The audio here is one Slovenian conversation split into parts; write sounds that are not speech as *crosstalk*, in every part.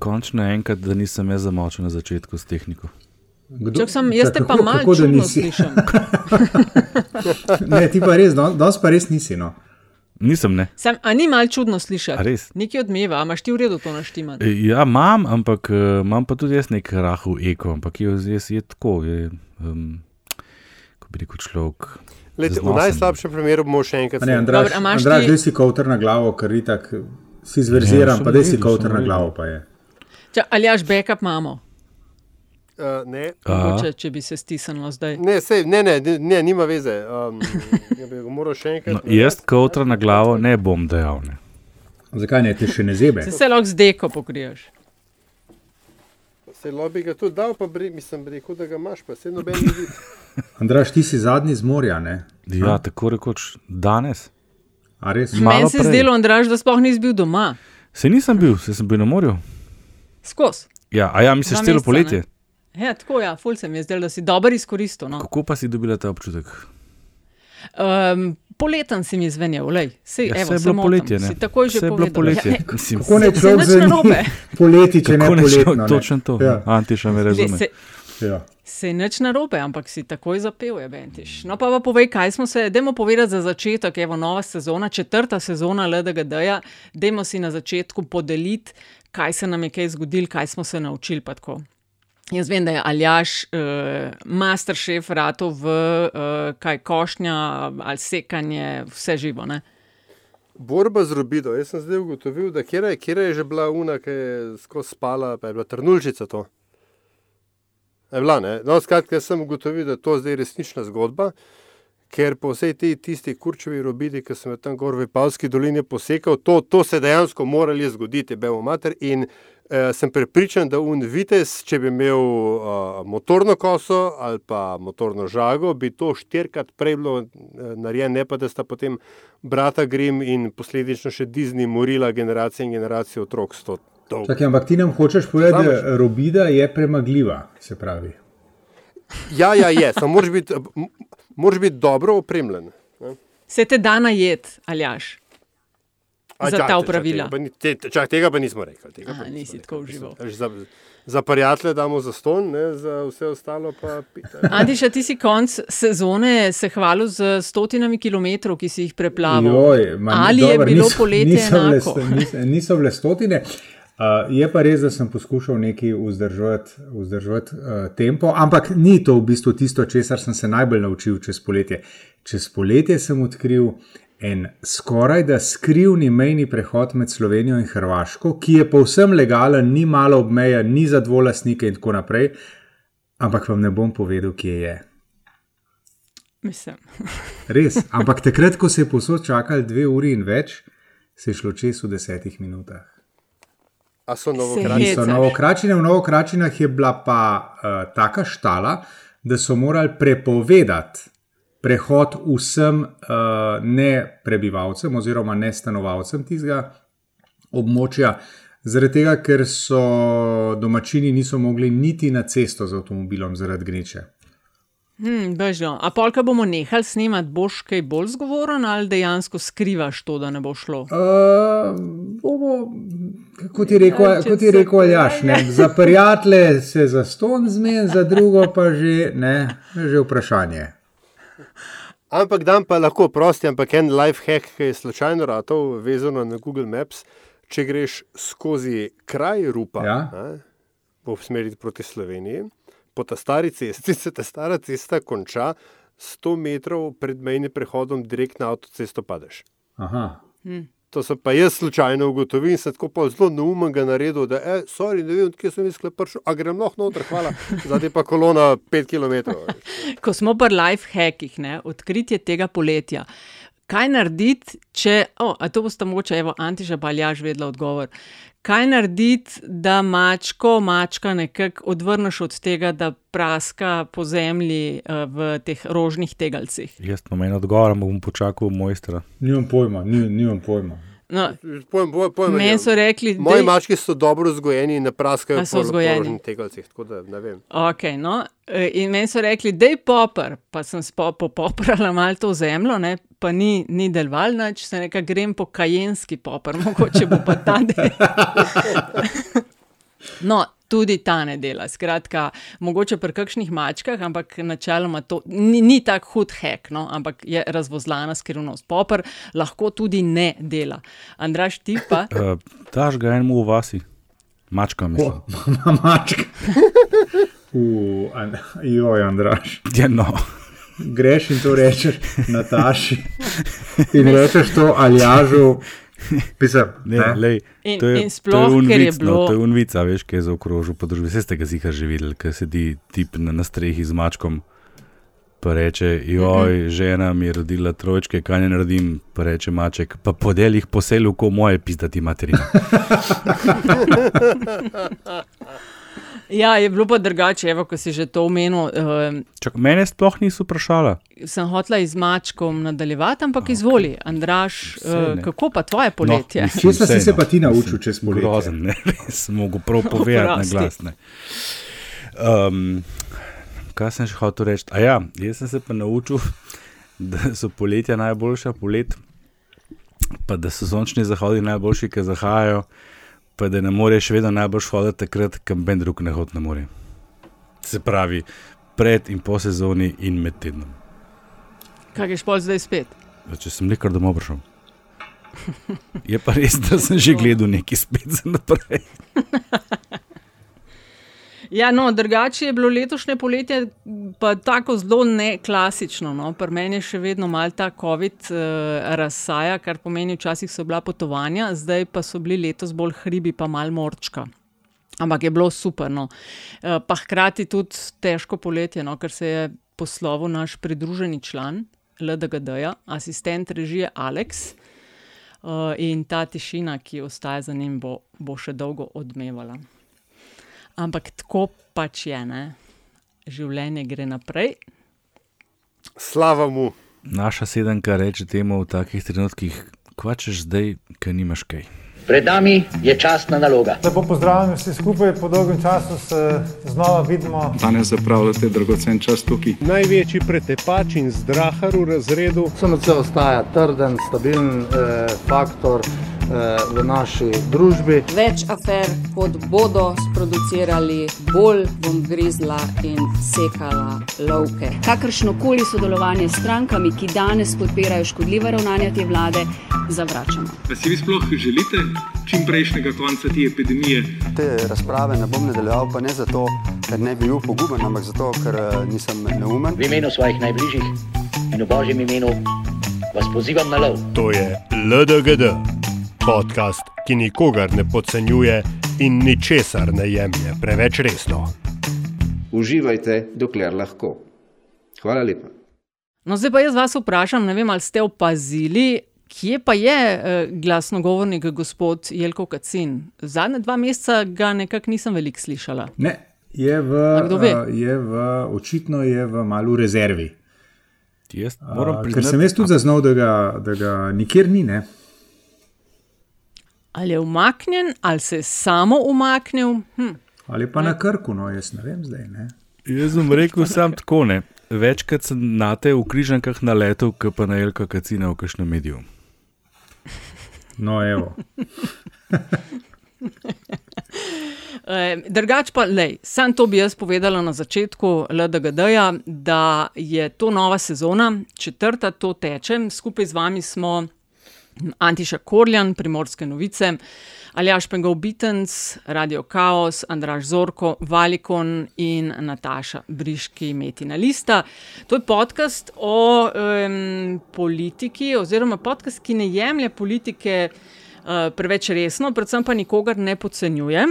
Končno enkrat, da nisem jaz zamočil na začetku s tehniko. Kdo, Čak sem, jaz te pa malo čudno nisi? slišim. *laughs* Ne, ti pa res, no, danes pa res nisi. No. Nisem, ne. Sem, a ni malo čudno A slišati? res? Nekaj odmeva, imaš ti v redu to naštiman? E, Ja, imam, ampak eh, imam pa tudi jaz nek rahel eko, ampak je, jaz je tako, je, um, ko bi rekel človek. Lejte, v najslabšem primeru bomo še enkrat A Ne, snimali. Andraž, Dobro, a imaš Andraž, ti- ti... si kavter na glavo, ker itak si Ja, zverziran, sem pa da si kavter sem na glavo. Pa je. Če, ali jaš backup imamo, Uh, ne, mogoče, če bi se stisnilo zdaj. ne, sej, ne, ne, ne, nima veze. Um, *laughs* ja bi ga moral še enkrat. No, jaz kautra na glavo ne bom dejal. Ne. Zakaj ne te še ne zebe? Se, se lahko z deko pokriješ. Se lobby ga tudi dal, pa bri, mislim, bi rekel, da ga imaš, pa se noben ne vidi. *laughs* Andraž, ti si zadnji z morja, ne? Ja, tako rekoč danes. A res? Ma- Malo Meni se je zdelo, Andraž, da sploh nisi bil doma. Se nisem bil, se sem bil na morju. Skos. Ja, a ja, misliš celo poletje. Ja, tako ja, ful se mi je zdelo, da si dober izkoristil. No. Kako pa si dobila ta občutek? Um, poleten si mi zvenel, lej. Sej, Ja, evo, je bilo poletje, ne? Si takoj že bilo poletje. Ja, Mislim, Kako ne zanima narobe. poleti, če ne kako ne poletno? šlo, ne? točno to. Ja. Antiša me razume. se, Ja. se nič narobe, ampak si takoj zapel, je Bentiš. No pa pa povej, kaj smo se, dajmo povedati za začetek, evo nova sezona, četrta sezona LDGD-ja, dajmo si na začetku podeliti, kaj se nam je kaj zgodilo, kaj smo se naučili. Jaz vem, da je Aljaš, uh, masterchef, ratov v uh, kaj košnja ali sekanje, vse živo. Ne? Borba z robido. Jaz sem zdaj ugotovil, da kje je, kje je že bila una, ki je skozi spala, pa je bila trnulčica to. Je bila? No, skratka, sem ugotovil, da je to zdaj resnična zgodba, ker po vsej tej tisti kurčevi robidi, ki sem jo tam gor v Pavski dolini posekal, to, to se dejansko morali zgoditi, bemo mater. In eh, sem prepričan, da un vitez, če bi imel uh, motorno koso ali pa motorno žago, bi to štirikrat prej bilo eh, narejeno, ne pa da sta potem brata Grim in posledično še Disney morila generacije in generacije otrok s to. Čakaj, ampak ti nam hočeš povedati, da robida je premagljiva, se pravi. Ja, ja, je, samo moraš biti, moraš biti dobro opremljen. ne. Se te da najet, Aljaš. A, Za čakaj, ta čakaj, opravila. Tega pa, ni, te, čak, tega pa nismo rekli. Tega Aha, pa nismo nisi rekli. tako užival. Za, za prijatelje damo za ston, ne, za vse ostalo pa pita. Antiša, ti si konc sezone se hvalil z stotinami kilometrov, ki si jih preplavil. Joj, ma ni- Ali je dobro, bilo niso- poletje niso bile enako? sto- niso- Niso bile stotine. Uh, je pa res, da sem poskušal nekaj vzdrževati, vzdrževati uh, tempo, ampak ni to v bistvu tisto, česar sem se najbolj naučil čez poletje. Čez poletje sem odkril en skoraj da skrivni mejni prehod med Slovenijo in Hrvaško, ki je povsem legalen, ni malo obmeja, ni za dvolasnike in tako naprej, ampak vam ne bom povedal, kje je. Mislim. *laughs* Res, ampak takrat, ko se je posod čakali dve uri in več, se je šlo čez v desetih minutah. A so hecaš. So novokračine, v novokračinah je bila pa uh, taka štala, da so morali prepovedati prehod vsem uh, ne prebivalcem oziroma ne stanovalcem tistega območja, zaradi tega, ker so domačini niso mogli niti na cesto z avtomobilom zaradi gneče. Hmm, bežno. A polka bomo nehali snemati, boš kaj bolj zgovoren ali dejansko skrivaš to, da ne bo šlo? Uh, bomo, kot je rekel, Ja, kot je rekel Aljaš, ne, za prijatelje se za ston zmen, za drugo pa že, ne, že vprašanje. Ampak dan pa lahko prosti, ampak en life hack, ki je slučajno ratov, vezano na Google Maps. Če greš skozi kraj Rupa, Ja. ne, po smeri proti Sloveniji, po ta stari cesti se ta stara cesta konča 100 metrov pred mejnim prehodom, direkt na avtocesto padeš. Aha. To sem pa jaz slučajno ugotovil in sem tako pa zelo neumen ga naredil, da je, sorry, ne vem, kje sem mislil, prišel, a grem lahko noter, hvala, zdaj pa kolona 5 km. *laughs* Ko smo pri life hackih, ne, odkritje tega poletja. Kaj narediti, če, oh, a to boste mogoče, evo, Antiša pa Aljaš vedela odgovor. Kaj narediti, da mačko, mačka nekako odvrneš od tega, da praska po zemlji uh, v teh rožnih tegalcih? Jaz imam en odgovor, ampak bom počakal mojstra. Nimam pojma, ni, nimam pojma. No, Pojem, pojem, pojem, Meni so rekli, Moji dej- mački so dobro vzgojeni in ne praskajo po vzgojeni? porožnih tegalcih, tako da ne vem. Okay, no. e, In meni so rekli, da je popr, pa sem popoprala malo to zemljo, ne, pa ni, ni deloval nič, se nekaj grem po kajenski popr, *laughs* mogoče bo pa ta del. *laughs* No, tudi ta ne dela. Skratka, mogoče pri kakšnih mačkah, ampak načeloma to ni, ni tako hud hek, no, ampak je razvozlana skrivnost. Popr lahko tudi ne dela. Andraš, ti pa. Uh, *laughs* daš ga enemu v vasi, mačka, mislim. *laughs* O, mačka. Uh, an, joj, Andraš. Ja, no. Greš in to rečeš Nataši. In rečeš to Aljažu. *laughs* Pisam, Ne, ne? lej, In- to je, in sploh, to je ker je unvic, bilo- No, to je unvica, veš, kaj je zaokrožil po družbi. Vse ste ga zika že videli, ker sedi tip na, na strehi z mačkom. Pa reče, joj, žena mi je rodila trojčke, kaj ne naredim, pa reče maček, pa podel jih poselu, ko moje pizdati materina. *laughs* Ja, je bilo pa drugače, evo, ko si že to omenil. Uh, Čak, mene sploh niso vprašala. sem hotla z mačkom nadaljevati, ampak okay. izvoli, Andraš, uh, kako pa tvoje poletje? mislim, Česa si se no. pa ti naučil Mislim, čez poletje? Grozen, ne, res mogo prav povedati na glas. ne. Um, kaj sem še hotel reči? A ja, jaz sem se pa naučil, da so poletja najboljša polet, pa da so sončni zahodi najboljši, ki zahajajo, pa da ne moreš vedno najbolj hoditi takrat, kam ben drug ne hod ne more. Se pravi, pred in po sezoni in med tednom. Kaj je šport zdaj spet? Če sem nekaj domov prišel. Je pa res, da sem že gledal nekaj spet za naprej. *laughs* Ja, no, drugače je bilo letošnje poletje pa tako zelo neklasično. No. Pri meni je še vedno mal ta COVID uh, razsaja, kar pomeni, včasih so bila potovanja, zdaj pa so bili letos bolj hribi, pa mal morčka. Ampak je bilo super. No. Uh, pa hkrati tudi težko poletje, no, ker se je poslovil naš pridruženi član LDGD-ja, asistent režije Alex. Uh, in ta tišina, ki ostaja za njim, bo, bo še dolgo odmevala. Ampak tako pač je, ne? življenje gre naprej. Slava mu. Naša sedemka reče temu v takih trenutkih, kvačeš zdaj, ker nimaš kaj. Pred nami je častna naloga. Lepo pozdravljeni vsi skupaj, po dolgem času se znova vidimo. Danes zapravljate dragocen čas tukaj. Največji pretepač in zdrahar v razredu. SMC ostaja trden, stabilen eh, faktor v naši družbi. Več afer, kot bodo sproducirali, bolj bom grizla in sekala lovke. Kakršno koli sodelovanje s strankami, ki danes podpirajo škodljive ravnanja te vlade, zavračamo. Da si vi sploh želite čim prejšnjega konca te epidemije? Te razprave ne bom nadaljeval, pa ne zato, ker ne bi bil poguben, ampak zato, ker eh, nisem neumen. V imenu svojih najbližjih in v božjem imenu vas pozivam na lov. To je LDGD, podcast, ki nikogar ne podcenjuje in ničesar ne jemlje preveč resno. Uživajte, dokler lahko. Hvala lepa. No, zdaj pa jaz vas vprašam, ne vem, ali ste opazili, kje pa je eh, glasnogovornik gospod Jelko Kacin. Zadnja dva meseca ga nekako nisem veliko slišala. Ne, je v, uh, je v, očitno je v malu rezervi. Jaz moram ker priznati, sem jaz tudi zaznal, da ga, da ga nikjer ni. Ne? Ali je umaknjen, ali se je samo umaknil. Hm. Ali pa na krku, no jaz ne vem zdaj. Ne? Jaz sem rekel sam tako ne. Večkrat sem na te v križankah naletel, kot pa na Jelka Kacina v kažem mediju. No, evo. *laughs* E, drugač pa, lej, sam to bi jaz povedala na začetku LDGD-ja, da je to nova sezona, četrta to teče, skupaj z vami smo Antiša Korjan, Primorske novice, Aljaš Pengov Bitens, Radio Chaos, Andraš Zorko, Valikon in Nataša Briški Metina Lista. To je podcast o um, politiki, oziroma podcast, ki ne jemlje politike uh, preveč resno, predvsem pa nikogar ne podcenjuje.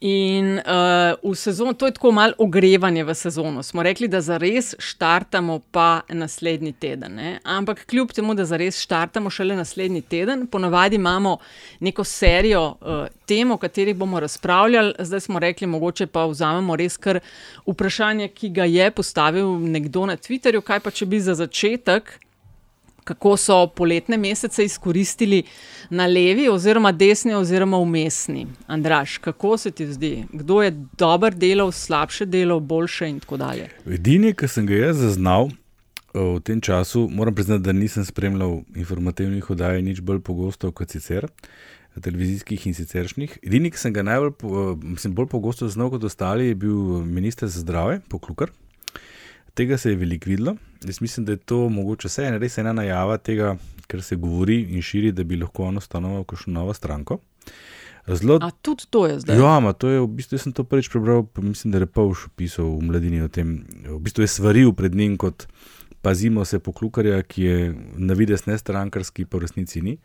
In uh, v sezonu, to je tako malo ogrevanje v sezono. Smo rekli, da zares štartamo pa naslednji teden. Ne? Ampak kljub temu, da zares štartamo šele naslednji teden, ponavadi imamo neko serijo uh, tem, o katerih bomo razpravljali. Zdaj smo rekli, mogoče pa vzamemo res kar vprašanje, ki ga je postavil nekdo na Twitterju. Kaj pa če bi za začetek kako so poletne mesece izkoristili na levi, oziroma desni, oziroma umestni. Andraš, kako se ti zdi, kdo je dober delal, slabše delal, boljše in tako dalje? Edini, ki sem ga jaz zaznal eh, v tem času, moram priznati, da nisem spremljal informativnih oddaj nič bolj pogosto kot sicer. televizijskih in siceršnjih. Edini, ki sem ga najbolj, po- mislim, bolj pogosto znal kot ostali, je bil minister za zdravje, poklukar. Tega se je veliko videlo. Jaz mislim, da je to mogoče vse en res ena najava tega, kar se govori in širi, da bi lahko on ustanovil kakšno novo stranko. Zelo, A tudi to je zdaj. Ja, ma, to je v bistvu, jaz sem to prvič prebral, mislim, da je Repovš pisal v mladini o tem. V bistvu je svaril pred njim kot pazimo se poklukarja, ki je na vides ne strankarski, pa v resnici ni.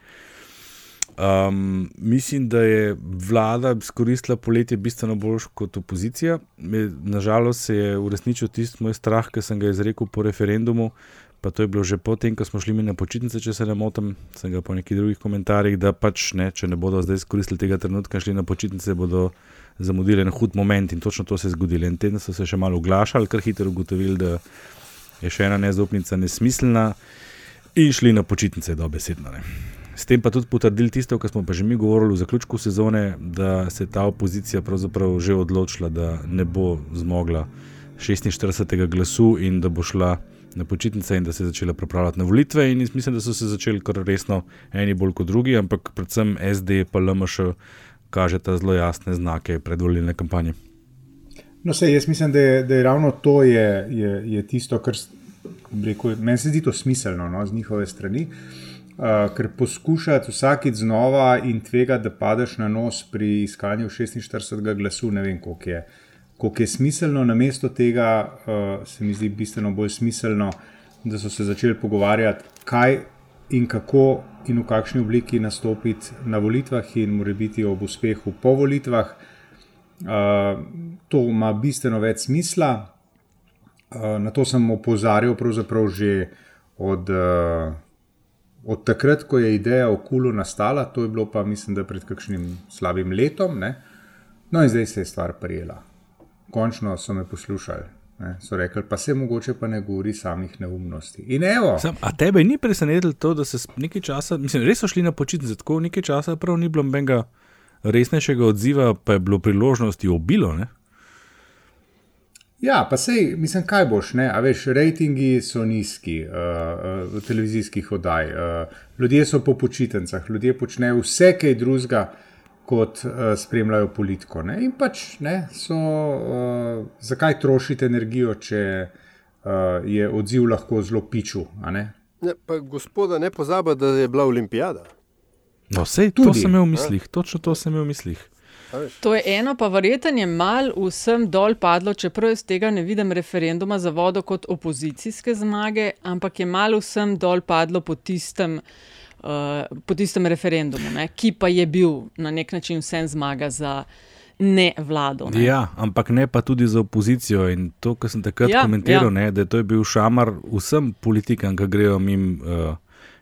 Um, mislim, da je vlada izkoristila poletje bistveno bolj kot opozicija. Nažalost se je uresničil tisti moj strah, ki sem ga izrekel po referendumu. Pa to je bilo že potem, ko smo šli mi na počitnice, če se ne motim, sem ga po nekih drugih komentarjih, da pač ne, če ne bodo zdaj izkoristili tega trenutka šli na počitnice, bodo zamudili en hud moment in točno to se je zgodilo. En teden so se še malo oglašali, kar hitro ugotovili, da je še ena nezaupnica nesmiselna in šli na počitnice dobesedno. Ne. S tem pa tudi potrdili tisto, kar smo pa že mi govorili v zaključku sezone, da se je ta opozicija pravzaprav že odločila, da ne bo zmogla 46. glasu in da bo šla na počitnice in da se je začela pripravljati na volitve. In mislim, da so se začeli kar resno, eni bolj kot drugi, ampak predvsem SD pa LMŠ kažeta zelo jasne znake predvolilne kampanje. No, sej, jaz mislim, da je, da je ravno to je, je, je tisto, kar rekel, meni se zdi to smiselno no, z njihove strani. Uh, ker poskušati vsakeč znova in tvega, da padeš na nos pri iskanju 46. glasu, ne vem, koliko je, koliko je smiselno. Namesto tega uh, se mi zdi bistveno bolj smiselno, da so se začeli pogovarjati, kaj in kako in v kakšni obliki nastopiti na volitvah, in mora biti ob uspehu po volitvah. Uh, to ima bistveno več smisla. Uh, na to sem opozarjal že od, uh, od takrat, ko je ideja o kulu nastala, to je bilo pa mislim, da pred kakšnim slabim letom. Ne? No in zdaj se je stvar prijela. Končno so me poslušali. Ne? So rekli, pa se mogoče pa ne govori samih neumnosti. In evo, Sam, a tebe ni presenetilo to, da se nekaj časa, mislim, res so šli na počitnice, tako nekaj časa prav ni bilo nobenega resnejšega odziva, pa je bilo priložnosti obilo. Ne? Ja, pa sej, mislim, kaj boš, ne? A veš, rejtingi so nizki uh, uh, televizijskih oddaj, uh, ljudje so po počitnicah, ljudje počnejo vse kaj drugega, kot uh, spremljajo politiko. Ne? In pač, ne, so, uh, zakaj trošiti energijo, če uh, je odziv lahko zelo piču, a ne? Ne, pa gospoda ne pozaba, da je bila olimpijada. No, sej, to sem imel v mislih, točno to sem imel v mislih. To je eno, pa verjetno je mal vsem dol padlo, čeprav jaz tega ne vidim referenduma za vodo kot opozicijske zmage, ampak je mal vsem dol padlo po tistem, uh, po tistem referendumu, ne, ki pa je bil na nek način vsem zmaga za ne vlado. Ne. Ja, ampak ne pa tudi za opozicijo. In to, kar sem takrat Ja, komentiral, ja. ja. ne, da to je bil šamar vsem politikam, ki grejo mimo uh,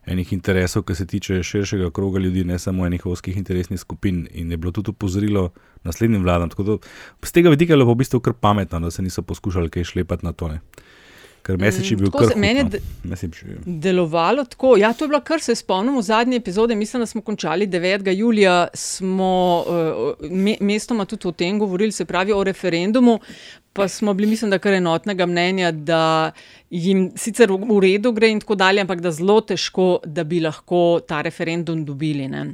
enih interesov, ki se tiče širšega kroga ljudi, ne samo enih oskih interesnih skupin. In je bilo tudi upozorilo naslednjim vladam. Tako da z tega vidika je bilo v bistvu kar pametno, da se niso poskušali kaj šlepati na to. Ne. Ker Mesič je Mm, bil tako kar se- meni je hud, d- no. Mesič je- Delovalo tako. Ja, to je bilo, kar se spomnim v zadnji epizodi. Mislim, da smo končali 9. julija, smo uh, me, mestoma tudi o tem govorili, se pravi o referendumu. Pa smo bili, mislim, da kar enotnega mnenja, da jim sicer v redu gre in tako dalje, ampak da zelo težko, da bi lahko ta referendum dobili. Ne?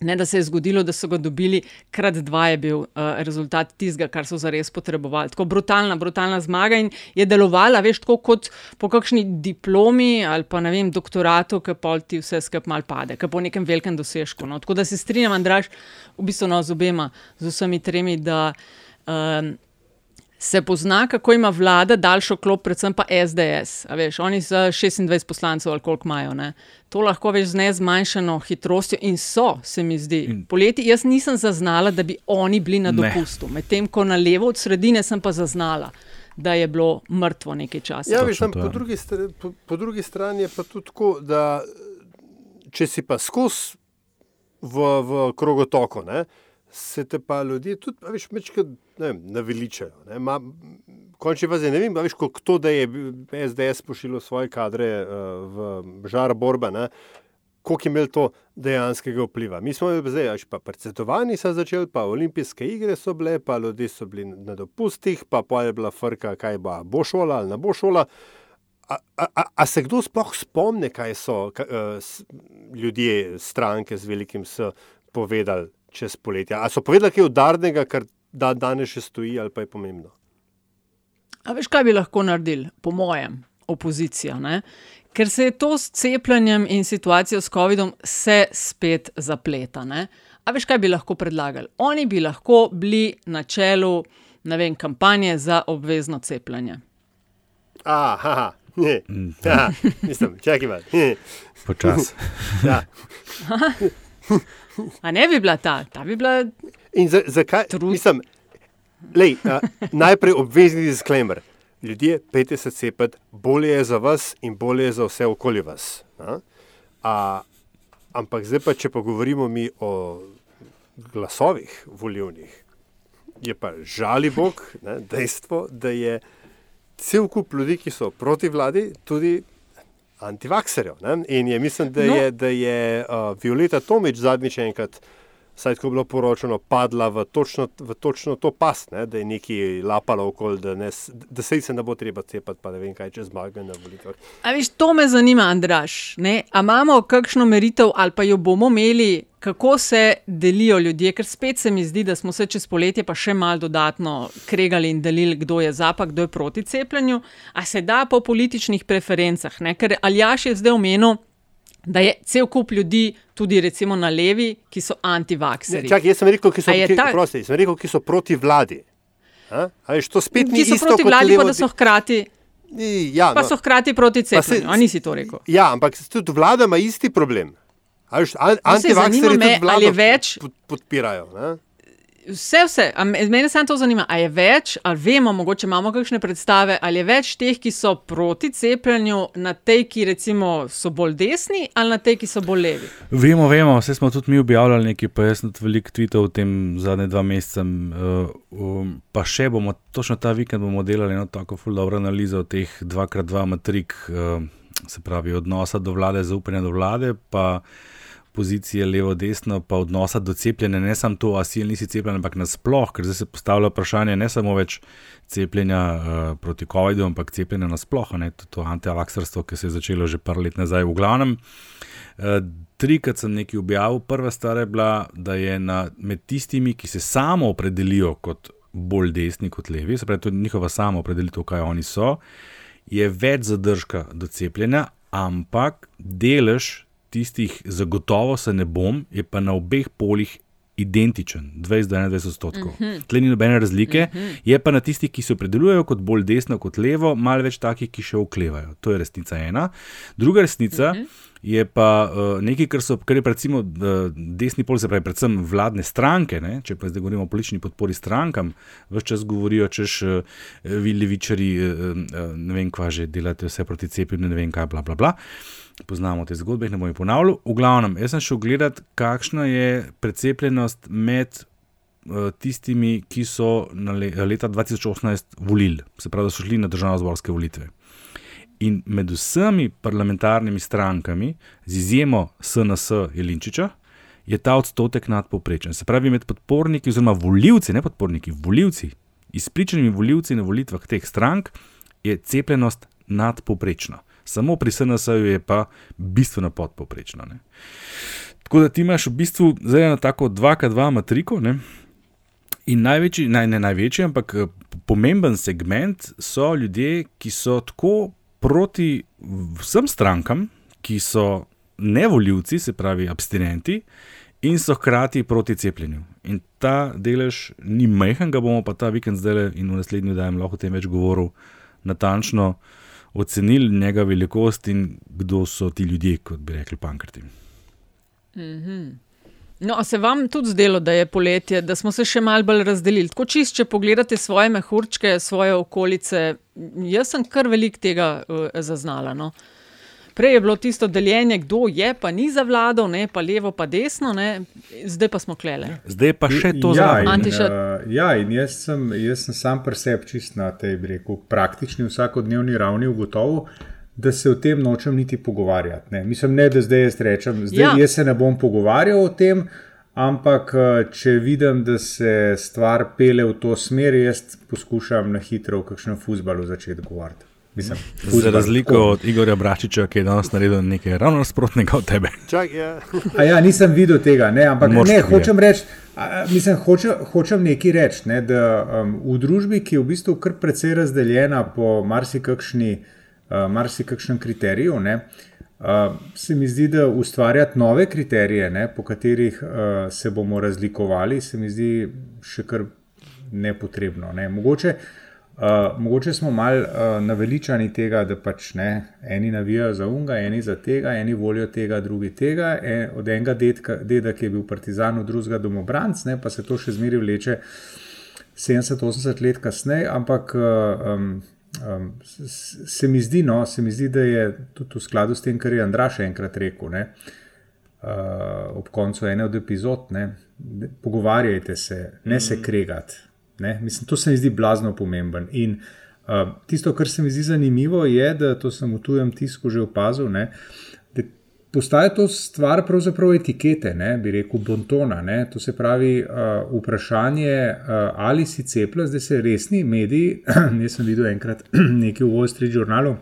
Ne, da se je zgodilo, da so ga dobili, krat dva je bil uh, rezultat tistega, kar so zares potrebovali. Tako brutalna, brutalna zmaga in je delovala, veš, tako kot po kakšni diplomi ali pa ne vem, doktoratu, ki pol ti vse skupaj mal pade, ki po nekem velikem dosežku. No. Tako da se strinjam, Andraš, v bistvu no, z obema, z vsemi tremi, da. Um, Se pozna, kako ima vlada daljšo klop, predvsem pa SDS. A Veš, oni so 26 poslancev ali koliko imajo. Ne? To lahko veš z nezmanjšano hitrostjo in so, se mi zdi. Poleti jaz nisem zaznala, da bi oni bili na dopustu, medtem ko na levo od sredine sem pa zaznala, da je bilo mrtvo nekaj časa. Ja, veš, tam, po, drugi str po, po drugi strani je pa tudi tako, da če si pa skozi v, v krogotoku, ne, se te pa ljudje tudi, veš, mečkrat, ne vem, naveličajo. Končni fazi, ne vem, veš, koliko to, da je SDS pošiljal svoje kadre uh, v žar borbe, ne, koliko je imel to dejanskega vpliva. Mi smo zdaj, a veš, pa predsedovani so začeli, pa olimpijske igre so bile, pa ljudje so bili na dopustih, pa pa je bila frka, kaj bo, bo šola ali ne bo šola. A, a, a, se kdo sploh spomni, kaj so ka, uh, s, ljudje, stranke z velikim S povedali čez poletje? Ali so povedali kaj udarnega, kar da danes še stoji, ali pa je pomembno? A veš, kaj bi lahko naredili, po mojem, opozicija? Ne? Ker se je to s cepljenjem in situacijo s COVID-om se spet zapleta. Ne? A veš, kaj bi lahko predlagali? Oni bi lahko bili na čelu ne vem, kampanje za obvezno cepljenje. Aha, ne. Ja, mislim, čakaj malo. Počasi. *laughs* Ja. *laughs* A ne bi bila ta, ta bi bila. In za, zakaj? Mislim, lej, a, najprej obvezni disclaimer. Ljudje, pejte se cepiti, bolje je za vas in bolje je za vse okoli vas. A? A, ampak zdaj pa, če pa govorimo mi o glasovih volivnih, je pa žali Bog ne, dejstvo, da je cel kup ljudi, ki so proti vladi, tudi antivakserjev. ne. In je, mislim, da No. je, da je uh, Violeta Tomič zadnjič enkrat, saj tako je bilo poročano, padla v točno, v točno to past, ne, da je neki lapalo okoli, da, ne, da se se ne bo treba cepiti, pa ne vem kaj, če zmaga na volitvah. A veš, to me zanima, Andraš. Ne? A imamo kakšno meritev ali pa jo bomo imeli, kako se delijo ljudje, ker spet se mi zdi, da smo se čez poletje pa še mal dodatno kregali in delili, kdo je za, pa kdo je proti cepljenju. A se da po političnih preferencah, ne? ker Aljaš je zdaj omenil. Da je cel kup ljudi, tudi recimo na levi, ki so antivakseri. čakaj, jaz sem rekel, ki so, ki, ta- prosti, sem rekel, ki so proti vladi. A? A veš, to spet ni Ki so isto proti vladi, levo, pa da so hkrati, ja, pa no. so hkrati proti Pa se- cepljenju. A nisi to rekel? Ja, ampak tudi vlada ima isti problem. A Veš, an, No, antivakseri me, tudi ali vlado je več- pod, podpirajo. Ne? Vse, vse. Mene samo to zanima, ali je več, ali vemo, mogoče imamo kakšne predstave, ali je več teh, ki so proti cepljenju, na tej, ki recimo so bolj desni, ali na tej, ki so bolj levi. Vemo, vemo, vse smo tudi mi objavljali nekaj, pa jaz sem veliko tweetov v tem zadnje dva meseca. Uh, um, pa še bomo, točno ta vikend bomo delali eno tako ful dobro analizo teh 2x2 matrik, uh, se pravi odnosa do vlade, zaupanja do vlade, pa pozicije levo-desno, pa odnosa do cepljenja, ne samo to, a si ali nisi cepljen, ampak nasploh, ker zdaj se postavlja vprašanje ne samo več cepljenja uh, proti COVID-u, ampak cepljenja nasploh, ne to, to antivakserstvo, ki se je začelo že par let nazaj. V glavnem, uh, trikrat sem nekaj objavil. Prva stvar je bila, da je na, med tistimi, ki se samo opredelijo kot bolj desni kot levi, se pravi, to je njihova samo opredelitev, kaj oni so, je več zadržka do cepljenja, ampak delež tistih, zagotovo se ne bom, je pa na obeh polih identičen, 20-21 odstotkov. Mhm. Tle ni nobene razlike, Mhm. je pa na tistih, ki se opredeljujejo kot bolj desno kot levo, malo več takih, ki še oklevajo. To je resnica ena. Druga resnica. Je pa uh, nekaj, kar so, kar je recimo uh, desni pol, se pravi, predvsem vladne stranke, ne? če pa zdaj govorimo o politični podpori strankam, vse čas govorijo, češ uh, vi levičari, uh, uh, ne vem, kva že delate vse proti cepljenju, ne vem kaj, bla, bla, bla. Poznamo te zgodbe, jih ne bom ponavljal. V glavnem, jaz sem šel gledat, kakšna je precepljenost med uh, tistimi, ki so le, leta 2018 volili, se pravi, da so šli na državno-zborske volitve. In med vsemi parlamentarnimi strankami, z izjemo SNS Jelinčiča, je ta odstotek nadpoprečen. Se pravi, med podporniki, oziroma voljivci, ne podporniki, voljivci, izpričanimi voljivci na volitvah teh strank, je cepljenost nadpoprečna. Samo pri SNS-ju je pa bistveno podpoprečna. Ne. Tako da ti imaš v bistvu zdaj eno tako 2K2 matriko. Ne. In največji, naj, ne največji, ampak eh, pomemben segment so ljudje, ki so tako proti vsem strankam, ki so nevoljivci, se pravi abstinenti, in so hkrati proti cepljenju. In ta delež ni majhen, ga bomo pa ta vikend zdaj in v naslednji dajem lahko o tem več govoril, natančno ocenili njega velikost in kdo so ti ljudje, kot bi rekli pankrti. Mhm. No, a se vam tudi zdelo, da je poletje, da smo se še malo bolj razdelili? Tako čist, če pogledate svoje mehurčke, svoje okolice, jaz sem kar velik tega uh, zaznala. No. Prej je bilo tisto deljenje, kdo je, pa ni za vlado, ne, pa levo, pa desno, ne. zdaj pa smo klele. Zdaj pa še to ja, zraven. in, Antiša- uh, ja, in jaz sem, jaz sem sam pri sebi čist na tej, bi rekel, praktični vsakodnevni ravni ugotovil, da se o tem nočem niti pogovarjati. Ne. Mislim, ne, da zdaj jaz rečem, zdaj Ja. ja. jaz se ne bom pogovarjal o tem, ampak uh, če vidim, da se stvar pele v to smer, jaz poskušam na hitro v kakšnem futbalu začeti govoriti. Mislim, Za fuzbal, razliko tako. od Igorja Bračiča, ki je danes naredil nekaj ravno nasprotnega od tebe. Čak, ja. A ja, nisem videl tega, ne, ampak Moraš ne, hočem reči, mislim, hoče, hočem nekaj reči, ne, da um, v družbi, ki je v bistvu kar precej razdeljena po marsikakšni, uh, marsikakšnem kriteriju, ne, uh, se mi zdi, da ustvarjati nove kriterije, ne, po katerih uh, se bomo razlikovali, se mi zdi še kar nepotrebno. Ne. Mogoče, Uh, mogoče smo malo uh, naveličani tega, da pač ne, eni navijajo za unga, eni za tega, eni volijo tega, drugi tega. En, od enega dedka, deda, ki je bil partizan, od drugega domobranc, ne, pa se to še zmeraj vleče 70-80 let kasneje, ampak uh, um, um, se, mi zdi, no, se mi zdi, da je tudi v skladu s tem, kar je Andraš enkrat rekel. Ne, uh, ob koncu ene od epizod, ne, pogovarjajte se, ne se kregati. Ne? Mislim, to se mi zdi blazno pomemben. In uh, tisto, kar se mi zdi zanimivo, je, da to sem v tujem tisku že opazil, ne? da postaja to stvar pravzaprav etikete, ne? bi rekel, bontona. Ne? To se pravi uh, vprašanje, uh, ali si cepljen, zdaj se resni mediji, *clears throat* jaz sem videl enkrat *clears throat* nekaj v Wall Street Journalu,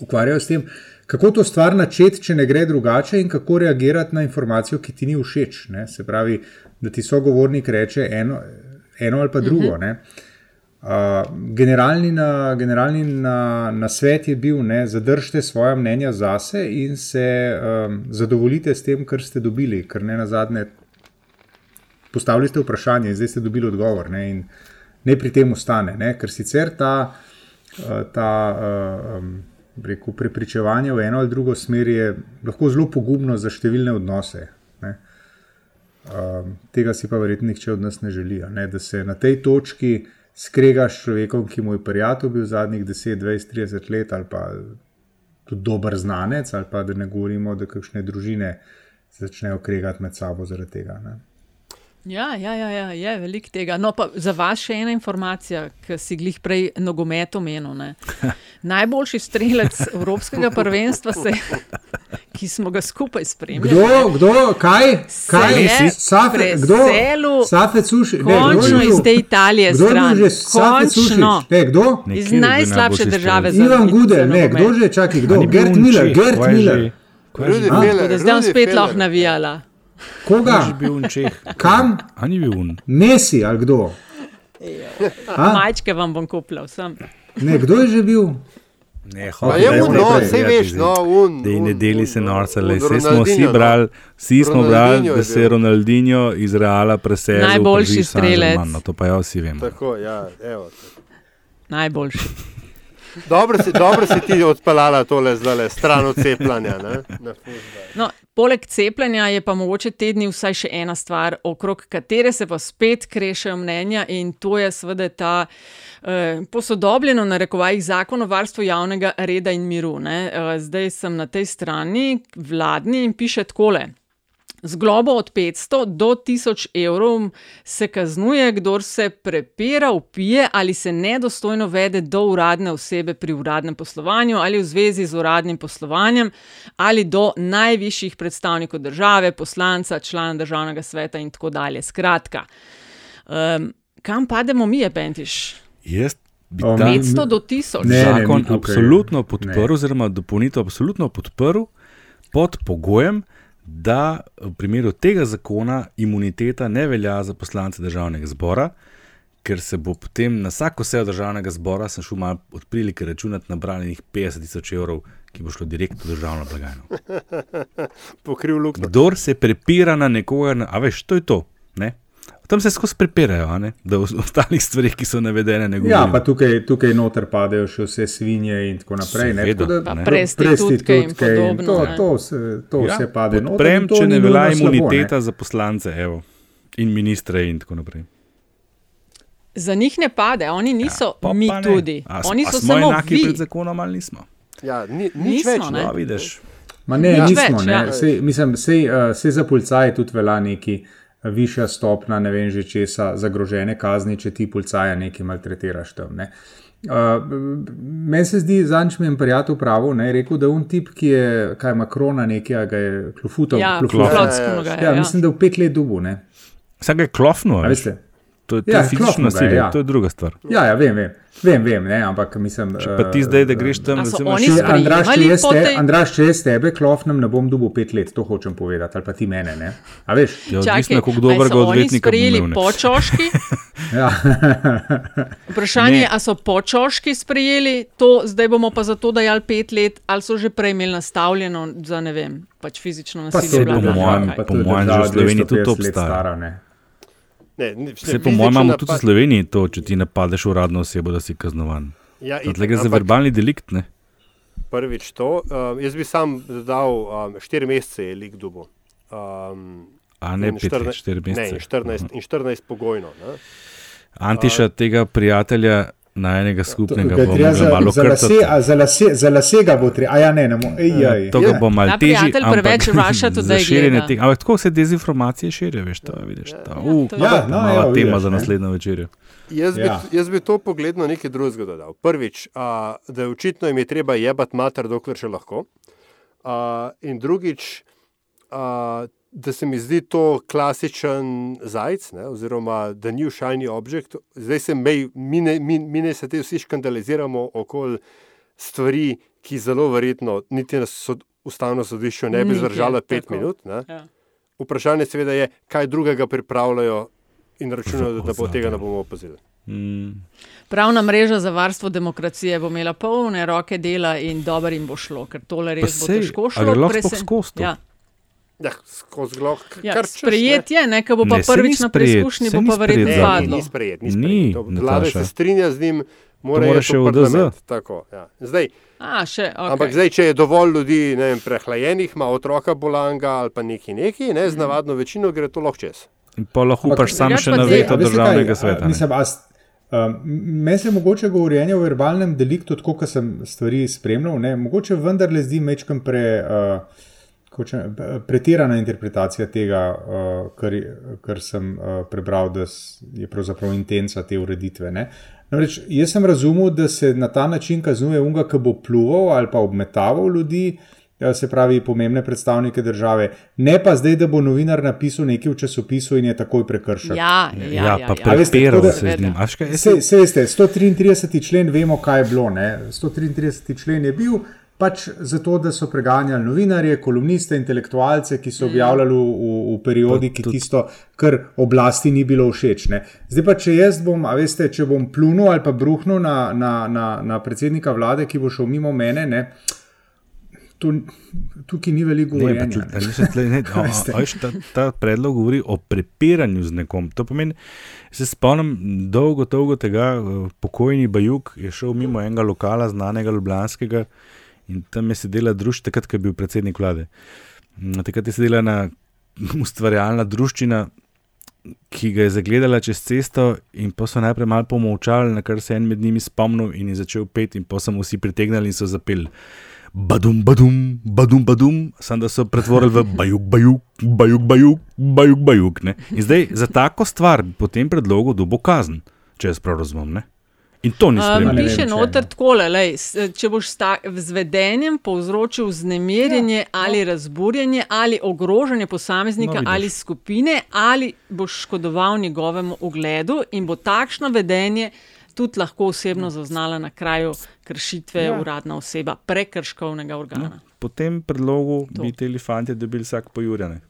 ukvarjajo s tem. Kako to stvar načeti, če ne gre drugače, in kako reagirati na informacijo, ki ti ni všeč. Ne? Se pravi, da ti sogovornik reče eno, eno ali pa drugo. Mhm. Uh, generalni, na, generalni na, na svet je bil, da zadržite svoje mnenja zase in se um, zadovoljite s tem, kar ste dobili, ker ne na zadnje postavili ste vprašanje in zdaj ste dobili odgovor. Ne, in ne pri tem ostane, ne, ker sicer ta, uh, ta uh, um, rekel, prepričevanje v eno ali drugo smer je lahko zelo pogubno za številne odnose. Ne. Um, tega si pa verjetno nihče od nas ne želi. Ne? Da se na tej točki skregaš s človekom, ki mu je prijatelj bil zadnjih 10, 20, 30 let, ali pa tudi dober znanec, ali pa da ne govorimo, da kakšne družine začnejo kregati med sabo zaradi tega. Ne? Ja, ja, ja, ja je veliko tega. No, pa za vas še ena informacija, ki si glih prej nogomet omenil. ne. *laughs* Najboljši strelec Evropskega *laughs* prvenstva, se, *laughs* ki smo ga skupaj spremljali. Kdo, kdo, kaj, kaj, je Safe, kdo, Safe Suši, ne, končno bil? iz te Italije Kdo stran. že Safe? Končno. Ne, kdo? Iz najslabše države za Ivan za Gudel, ne, kdo že, čakaj, kdo? Gert Miller, Gert Miller. zdaj bom spet lahko navijala. Koga? Že bil Čeh. Kam? A ni bil un. Messi ali kdo? Majčke vam bom kupila, vsem. Ne, kdo je že bil? Ne, hotel je sem un, no, je veš, no, un, Da ne deli se norca, le vse smo vsi no. brali, vsi smo brali, da se je. Ronaldinho iz Reala preselil. Najboljši strelec. No, to pa ja vsi vemo. Tako, ja, evo. Najboljši. Dobro si, dobro si ti odpeljala tole zdaj stran od cepljanja. ne, na fuzbal. No, poleg cepljenja je pa mogoče te dni vsaj še ena stvar, okrog katere se pa spet krešejo mnenja, in to je seveda ta eh, posodobljeno, na rekovajih, zakon o varstvu javnega reda in miru. Ne. Eh, zdaj sem na tej strani vladni in piše takole. Z globo od 500 do 1000 evrov se kaznuje, kdor se prepira, upije ali se nedostojno vede do uradne osebe pri uradnem poslovanju ali v zvezi z uradnim poslovanjem ali do najvišjih predstavnikov države, poslanca, člana državnega sveta in tako dalje. Skratka, um, kam pademo mi, je Bentiš? Jaz bi O, ta mi- 500 do 1000. Ne, ne, zakon mi tukaj- absolutno podprl, ne. oziroma dopolnitev absolutno podprl, pod pogojem, da v primeru tega zakona imuniteta ne velja za poslance državnega zbora, ker se bo potem na vsako sejo državnega zbora, sem šel malo od prilike računati, nabranih 50 tisoč evrov, ki bo šlo direktno v državno blagajno. *laughs* Pokril luknjo. Kdor se prepira na nekoga, a veš, to je to. Ne? Tam se skozi prepirajo, a ne? da o ostalih stvarih, ki so navedene, ne govorijo. Ja, pa tukaj, tukaj noter padejo še vse svinje in tako naprej. Ne, Seveda, tako da, Pa pr- prostitutke in podobno, To, ne. to, vse, to Ja, vse pade noter. In to če ne velja slabo, ne. imuniteta za poslance evo, in ministre in tako naprej. Za njih ne pade, oni niso Ja, mi ne. tudi. A, Oni a so samo enaki vi. pred zakonom ali nismo? Ja, ni, nič Nismo, več. ne. No, vidiš. Ma ne, Nič nismo. več, ne. ja. Sej, mislim, sej, uh, sej za policaje tudi velja neki eh, višja stopna, ne vem že česa, zagrožene kazni, če ti policaja nekaj maltretiraš tam. Ne. Uh, meni se zdi, zadnjič mi je en prijatelj pravil, ne, je rekel, da un tip, ki je, kaj ima krona nekaj, ga je klofutal. Ja, klofutal. klofutsko ga je, Ja, ja. mislim, da v pet let dubu, ne. Vsak je klofno, veste? To je, to Ja, je fizično je, nasilje, ja. to je druga stvar. Ja, ja, vem, vem. Vem, vem, ne, ampak mislim. Če pa ti zdaj, da greš tam, recimo, Če, Andraš, če jaz, te, tej- Andraš, če jaz tebe klofnem, ne bom dobil pet let, to hočem povedati, ali pa ti mene. Ne? A veš? Ja, odvisno, a dobrega so oni odvetnika bo sprejeli imel, počoški? *laughs* Ja. Vprašanje je, ali so počoški sprejeli to, zdaj bomo pa za to dajali pet let, ali so že prej imeli nastavljeno za ne vem, pač fizično Pa nasilje. se bla, po mojem- pa po mojem že v Sloveniji tudi 250 to obstaja. Ne. Ne, ni- Se po mojem imamo napad- tudi v Sloveniji to, če ti napadeš uradno osebo, da si kaznovan. Ja, itak, gre za verbalni delikt, ne? Prvič to. Uh, jaz bi sam dodal um, štiri mesece je lik dubo. Um, A ne in pet let, 14 štiri Ne, mesece. in 14, in 14 pogojno. Ne? Antiša tega prijatelja najnega skupnega Ga bo treba mogla za, malo za, lase, krtati. a za, lase, za lase ga bo treba, a ja ne, ne, mo- ej, ej, To ga bo malo Ta težje. prijatelj preveč *laughs* za Today širjenje teh, ampak tako se dezinformacije širijo, veš, to vidiš. To, uh, to je- Ja, no, mala evo, tema vidiš, za naslednjo večerjo. Jaz, bi, Ja. jaz bi to pogledno nekaj drugega dodal. Prvič, a, da je očitno jim je treba jebati mater, dokler še lahko. A, in drugič, a, da se mi zdi to klasičen zajec, ne, oziroma the new shiny object. Zdaj se mej, mi, ne, mi, mi ne se te vsi škandaliziramo okoli stvari, ki zelo verjetno niti na sod, ustavno sodišče ne bi zdržala pet tako. minut. Ne. Ja. Vprašanje seveda je, kaj drugega pripravljajo in računajo, da, da bo tega ne bomo opazili. Mm. Pravna mreža za varstvo demokracije bo imela polne roke dela in dobro jim bo šlo, ker tole res bo sej, težko a šlo. presen- sploh skozi to? Ja. Ja, skozi gloh, Ja, kar češ, sprejet je, ne, ko bo pa Ne, prvič na sprejet, preizkušnji, bo pa verjetno sprejet zakon. ni, padlo. ni sprejet, ni Ni, sprejet. To- Vlada se strinja z njim, mora še v DZ. Tako, ja. zdaj, A, še, okay. Ampak zdaj, če je dovolj ljudi ne vem, prehlajenih, ima otroka bolanga ali pa neki neki, ne, z navadno večino gre to lahko čez. In pa lahko upaš sam še na veto državnega sveta. a, ne. Mislim, a, s- um, meni se mogoče govorjenje o verbalnem deliktu, tako kot sem stvari spremljal, ne, mogoče vendarle zdi mečkam pre, uh, koče, pretirana interpretacija tega, uh, kar, kar sem uh, prebral, da je pravzaprav intenca te ureditve. Ne. Namreč, jaz sem razumel, da se na ta način kaznuje unga, ki bo pluval ali pa obmetaval ljudi. eh, Se pravi, pomembne predstavnike države, ne pa zdaj, da bo novinar napisal nekaj v časopisu in je takoj prekršil. Ja, ja, ja, Ja, ja, pa ja. Prepiral tako da- se z njim. Se, se veste, 133. člen vemo, kaj je bilo. Ne? 133. člen je bil pač zato, da so preganjali novinarje, kolumniste, intelektualce, ki so objavljali v, v, v periodiki Pa tisto, kar oblasti ni bilo všeč. Ne? Zdaj pa, če jaz bom, a veste, če bom plunil ali pa bruhnil na, na, na, na predsednika vlade, ki bo šel mimo mene, ne, to, tukaj ni veliko pa govorjenja. ne. a nisem tle, ne, *laughs* a, Veste. a, veš, ta, ta predlog govori o prepiranju z nekom. To pomeni, se spomnim dolgo, dolgo tega, eh, pokojni Bajuk je šel mimo enega lokala, znanega Ljubljanskega, in tam je sedela družba, takrat, ko je bil predsednik vlade. Mm, Takrat je sedela ena *laughs* ustvarjalna družščina, ki ga je zagledala čez cesto, in pa so najprej malo pomočali, na kar se je en med njimi spomnil in je začel peti, in pa so mu vsi pritegnili in so zapeli. Badum, badum, badum, badum, sam da so pretvorili v bajuk, bajuk, bajuk, bajuk, bajuk, bajuk. Ne? In zdaj za tako stvar po tem predlogu dobo kazen, če jaz prav razumem. Ne? In to ni sprejemljivo. ne piše noter no. takole, lej, s- če boš s ta- z vedenjem povzročil vznemirjenje ja, ali razburjenje ali ogrožanje posameznika No, no, vidiš. ali skupine, ali boš škodoval njegovemu ugledu in bo takšno vedenje tudi lahko osebno zaznala na kraju kršitve ja. Uradna oseba prekrškovnega organa. No, po tem predlogu To. bi ti fanti dobili vsak po Jurjane.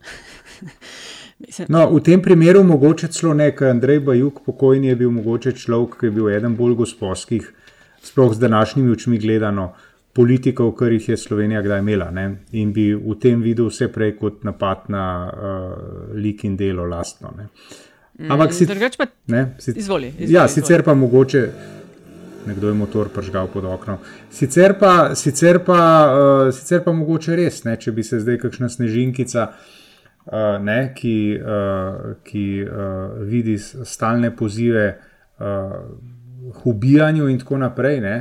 *laughs* Mislim, No, v tem primeru mogoče celo ne, ker Andrej Bajuk, pokojni je bil mogoče človek, ki je bil eden bolj gospodskih, sploh z današnjimi očmi gledano, politikov, kar jih je Slovenija kdaj imela. Ne? In bi v tem videl vse prej kot napad na uh, lik in delo lastno. Ne? Ampak si, drugače pa ne, si, izvoli, izvoli, Ja, izvoli. sicer pa mogoče. Nekdo je motor pržgal pod oknom. Sicer pa, sicer pa, uh, sicer pa mogoče res, ne, če bi se zdaj kakšna snežinkica, uh, ne, ki, uh, ki uh, vidi stalne pozive uh, k ubijanju in tako naprej, ne,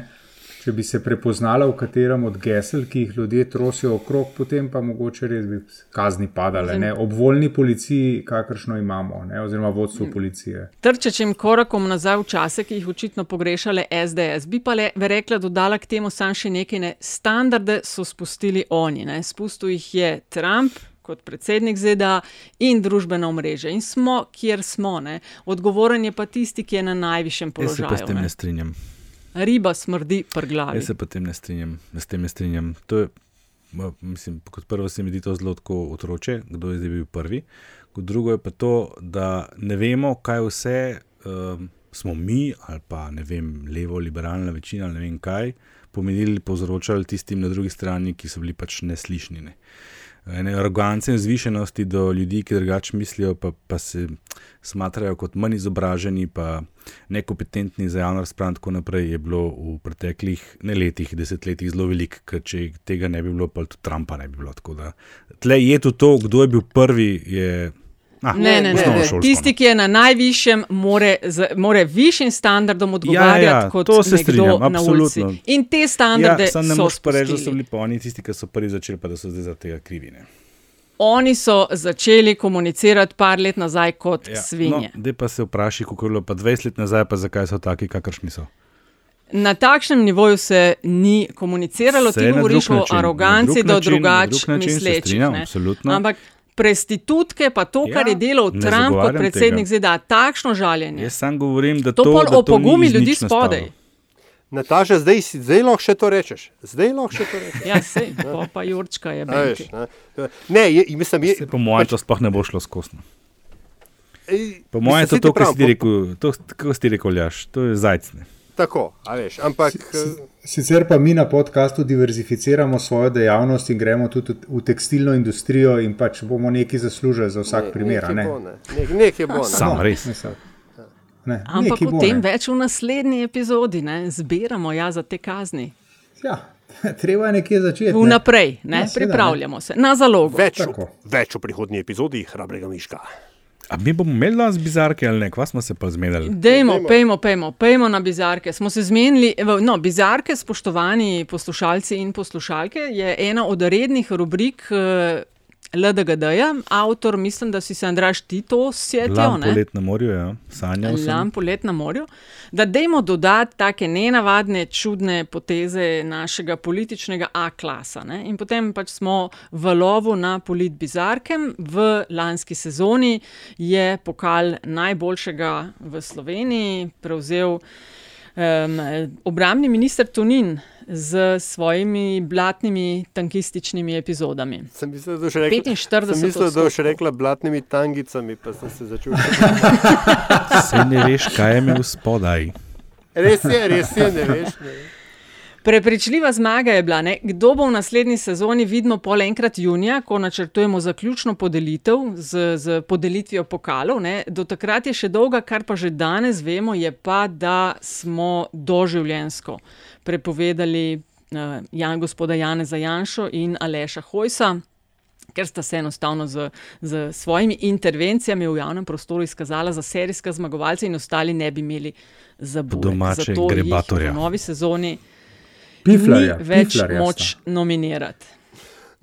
če bi se prepoznala v katerem od gesel, ki jih ljudje trosijo okrog, potem pa mogoče res bi kazni padale. Ne, ob voljni policiji, kakršno imamo, ne, oziroma vodstvo policije. Trčečim korakom nazaj v čase, ki jih očitno pogrešale SDS, bi pa le rekla, dodala k temu sam še nekaj. Ne. Standarde so spustili oni, ne. spustil jih je Trump, kot predsednik ZDA in družbena omrežja. In smo, kjer smo. Ne. Odgovoren je pa tisti, ki je na najvišjem Jaz se pa položaju. s tem ne. ne strinjam. Riba smrdi pri glavi. Jaz se pa tem ne strinjam. S tem ne strinjam. To je, mislim, kot prvo se mi zdi to zelo tako otroče, kdo je zdaj bil prvi. Kot drugo je pa to, da ne vemo, kaj vse um, smo mi ali pa ne vem, levo, liberalna večina ali ne vem kaj, pomenili, povzročali tistim na drugi strani, ki so bili pač neslišni. Ne. Ene arogance in zvišenosti do ljudi, ki drugače mislijo, pa, pa se smatrajo kot manj izobraženi, pa nekompetentni za javno razpravo, in tako naprej, je bilo v preteklih ne letih, desetletjih zelo veliko, ker če tega ne bi bilo, pa tudi Trumpa ne bi bilo. Tako da tle je tudi to, kdo je bil prvi. Je, ah, Ne, ne, ne, ne. Tisti, no. ki je na najvišjem, more, z, more višjim standardom odgovarjati Ja, ja, kot to se strinjam, na ulici. absolutno. In te standarde Ja, samo ne moreš pa reči, da so bili pa oni tisti, ki so prvi začeli, pa da so zdaj za tega krivi. Ne. Oni so začeli komunicirati par let nazaj kot ja, Ja, svinje. No, Zdaj pa se vprašaj, kako je bilo pa 20 let nazaj, pa zakaj so taki, kakršni so. Na takšnem nivoju se ni komuniciralo, Se ti govoriš o aroganci do način, na drugač drug način se mislečih. Ampak prostitutke, pa to, Ja, kar je delal ne Trump kot predsednik tega. ZDA, takšno žaljenje. Jaz sam govorim, da To to, pol da to opogumi iz ljudi spodaj. Nataša, zdaj, zdaj lahko še to rečeš. Zdaj lahko še to rečeš. Ja, sej, po pa Jurčka je Benti. ne. Ne, je, mislim, je, Se, po mojem, to sploh ne bo šlo skozi. no. Ej, Po mojem je to saj to, kar si rekel, to, kako si ti rekel, Ljaš, to je zajcne. Tako, veš, ampak eh, Sicer pa mi na podkastu diverzificiramo svojo dejavnost in gremo tudi v tekstilno industrijo, in pač bomo nekaj zaslužili za vsak Ne, primer. a nekaj Ne? bo, ne. Nek- nekaj bo, ne. Sam res. Mislim, Ne, Ampak o tem ne. več v naslednji epizodi, ne? zbiramo ja za te kazni. Ja, *laughs* treba je nekje začeti. Vnaprej, ne? Ja, ne. pripravljamo se na zalogo. Več, Tako. več v prihodnji epizodi hrabrega miška. A mi bomo imeli danes bizarke ali ne, kva smo se pa zmedali? Dajmo, pejmo, pejmo, pejmo na bizarke. Smo se zmenili, evo, no, bizarke, spoštovani poslušalci in poslušalke, je ena od rednih rubrik eh, LDGD-ja. Avtor, mislim, da si se Andraš ti to sjetil. Lam polet na morju, ja. sanjal sem. Lam polet na morju. Da dajmo dodati take nenavadne, čudne poteze našega političnega A-klasa. Ne? In potem pač smo v lovu na polit bizarkem. V lanski sezoni je pokal najboljšega v Sloveniji prevzel um, obrambni minister Tonin z svojimi blatnimi tankističnimi epizodami. Sem mislil, da boš rekla, 45 sem mislil, da boš rekla blatnimi tangicami, pa sem se začel. Se ne veš, kaj je imel spodaj. res je, res je, ne veš. Ne. veš. Prepričljiva zmaga je bila, ne? kdo bo v naslednji sezoni, vidimo pol enkrat junija, ko načrtujemo zaključno podelitev z, z podelitvijo pokalov. Ne? Do takrat je še dolga, kar pa že danes vemo, je pa, da smo doživljensko prepovedali uh, Jan, gospoda Janeza Janšo in Aleša Hojsa. Ker sta se enostavno z, z svojimi intervencijami v javnem prostoru izkazala za serijska zmagovalca, in ostali ne bi imeli za Po boj. domače grebatorja. V novi sezoni Piflarja, ni več piflarja moč nominirati.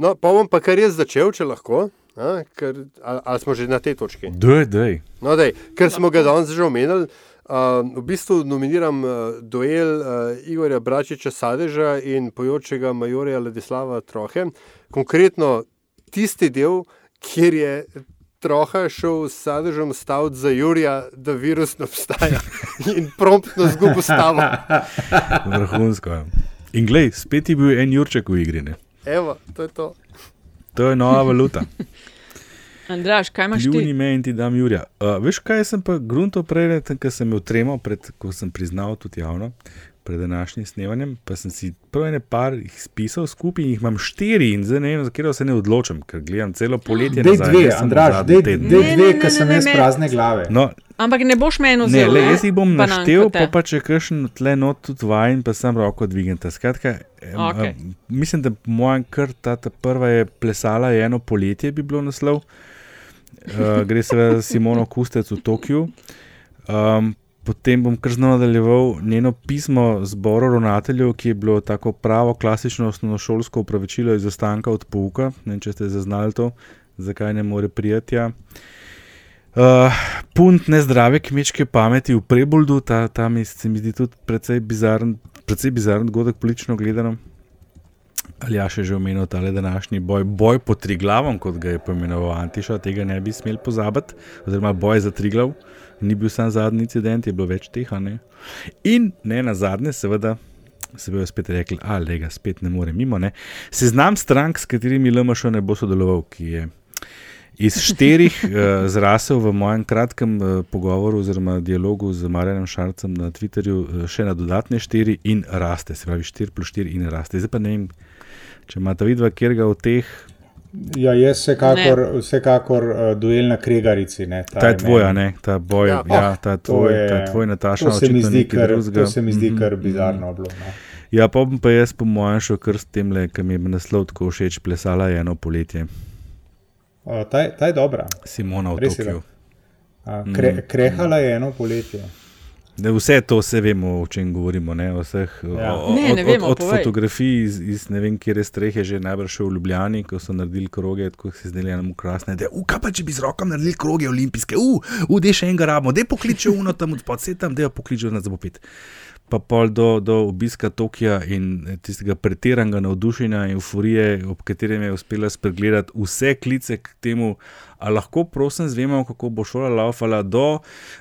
No, pa bom pa kar jaz začel, če lahko. A, ker, ali, ali smo že na tej točki? Dej, dej. No, dej, ker smo ga danes že omenili. Uh, v bistvu nominiram uh, duel uh, Igorja Bračiča Sadeža in pojočega majorja Ladislava Trohe. Konkretno tisti del, kjer je Troha šel s Sadežem staviti za Jurija, da virus ne obstaja *laughs* in promptno zgubil stavo. *laughs* Vrhunsko. In glej, spet je bil en Jurček v igri. Ne? Evo, to je to. To je nova valuta. *laughs* Andraš, kaj imaš Ljuni ti? me in ti dam Jurja. Uh, veš, kaj sem pa grunto prej, ker sem imel tremo, pred, ko sem priznal tudi javno, pred današnjim snemanjem, pa sem si prvo ene par jih spisal skupaj in jih imam štiri in zdaj ne vem, za katero se ne odločim, ker gledam celo poletje. Dej nazaj, dve, ne zadnji dej, dej Ne, dve, ne, ne, ker sem ne, jaz ne. prazne glave. No, Ampak ne boš meni Ne, vzel. le, jaz jih bom naštel, te. pa, pa če kakšen tle not tudi vajen, pa sem roko dvignete. Skratka, Okej. em, mislim, da po mojem kar ta, ta prva je plesala, je eno poletje bi bilo naslov. Uh, gre seveda za Simono Kustec v Tokiu. Um, potem bom kar znova nadaljeval njeno pismo zboru ravnateljev, ki je bilo tako pravo klasično osnovnošolsko upravičilo iz ostanka od pouka. Ne vem, če ste zaznali to, zakaj ne more prijeti. Ja. Uh, punt nezdrave kmečke pameti v Preboldu, ta, ta mi se mi zdi tudi precej bizaren, dogodek, politično gledano. Ali ja še že omenil ta današnji boj, boj po Triglavom, kot ga je poimenoval Antiša, tega ne bi smel pozabiti, oziroma boj za Triglav, ni bil sam zadnji incident, je bilo več teh. Ne? In ne na zadnje, seveda, se bojo spet rekli, ali ga spet ne more mimo. Ne? Seznam strank, s katerimi LMŠ ne bo sodeloval, ki je iz štirih uh, *laughs* zrasel v mojem kratkem uh, pogovoru oziroma dialogu z Marjanom Šarcem na Twitterju, uh, še na dodatne štiri in raste, se pravi 4 plus 4 in raste. Zdaj pa ne vem, če imate vidva, kjer ga v teh. Ja, jaz vsekakor, vsekakor uh, duel na Kregarici. Ne, ta, ta je tvoja, ne, ta boj, ja, ja ta tvoj, je, ta tvoj Nataša. To se mi zdi, kar, to se mi zdi mm -hmm. kar bizarno. Bilo, no. Ja, pa bom pa jaz po mojem šel kar s tem, ki mi je naslov tako všeč, plesala je eno poletje. Uh, ta, ta je dobra. Simona v Tokiu. Kre, mm. krehala je eno poletje. Ne, vse to se vemo, o čem govorimo. Ne, vseh, ja. o, ne, ne vemo, od od fotografij iz, iz ne vem, kje strehe, že najbrž v Ljubljani, ko so naredili kroge, tako se zdeli enemu krasne. Da, uh, kaj pa če bi z rokami naredili kroge olimpijske, uh, uh, da še enega ramo, da pokličejo uno tam od spodaj, tam, da jo pokličejo na zbopit pa pol do, do obiska Tokija in tistega pretiranega navdušenja in euforije, ob katerem je uspela spregledati vse klice k temu, ali lahko, prosim, zvemo, kako bo šola laufala, do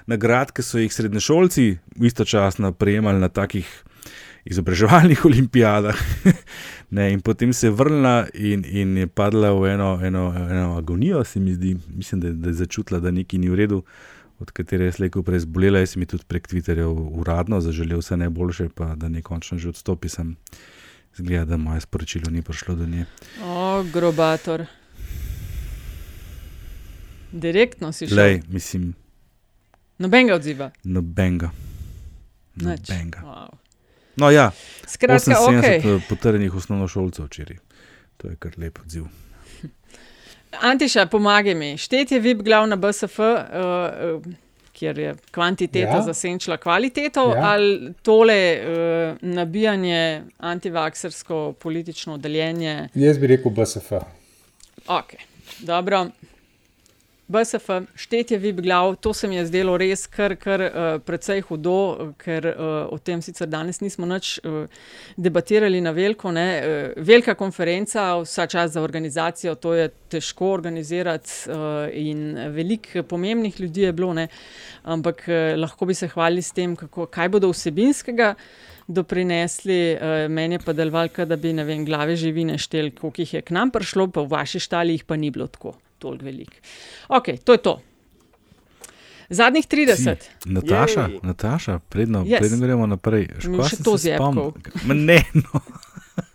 nagrad, ki so jih srednješolci istočasno prejemali na takih izobraževalnih *laughs* olimpijadah. *laughs* ne, in potem se je vrnila in, in je padla v eno, eno, eno agonijo, se mi zdi, mislim, da, da je začutila, da nekaj ni v redu od katere je slejko prej zbolela, jaz mi tudi prek Twitterja uradno zaželel vse najboljše, pa da ne končno že odstopi, sem zgleda, da moje sporočilo ni prišlo do nje. O, grobator. Direktno si šel. Lej, mislim. Nobenega odziva. Nobenega. Nobenega. Wow. No, ja, skratka, 70 okay. potrjenih osnovnošolcev včeraj. To je kar lep odziv. Antiša, pomagaj mi. Štet je VIP glavna BSF, uh, uh, kjer je kvantiteta ja. zasenčila kvaliteto, ja. ali tole uh, nabijanje antivaksersko politično deljenje? Jaz bi rekel BSF. Ok, dobro. BSF, štetje vib glav, to se mi je zdelo res kar, kar uh, precej hudo, ker uh, o tem sicer danes nismo nič uh, debatirali na veliko. Uh, velika konferenca, vsa čas za organizacijo, to je težko organizirati uh, in veliko pomembnih ljudi je bilo, ne? ampak uh, lahko bi se hvalili s tem, kako, kaj bodo vsebinskega. Doprinesli, uh, meni je pa delovalo, da bi, ne vem, glave živine štel, koliko jih je k nam prišlo, pa v vaši štali jih pa ni bilo tako toliko velik. Ok, to je to. Zadnjih 30. Si. Nataša, Jej. Nataša predno, yes. predno gremo naprej. Še to zjemko. Ne, no.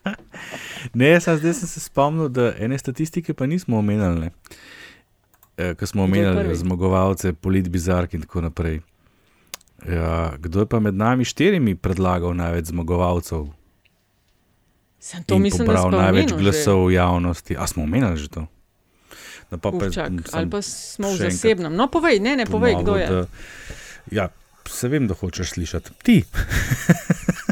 *laughs* ne sem, zdaj sem se spomnil, da ene statistike pa nismo omenjali. E, Ko smo omenjali zmagovalce, polit bizark in tako naprej. Ja, kdo je pa med nami štirimi predlagal največ zmagovalcev? Sem to mislil, da je največ glasov v javnosti. A smo omenjali že to? Pa pa, Uf, čak, ali pa smo v zasebnem. No, povej, ne, ne, povej, kdo je. Da, ja, se vem, da hočeš slišati. Ti. *laughs*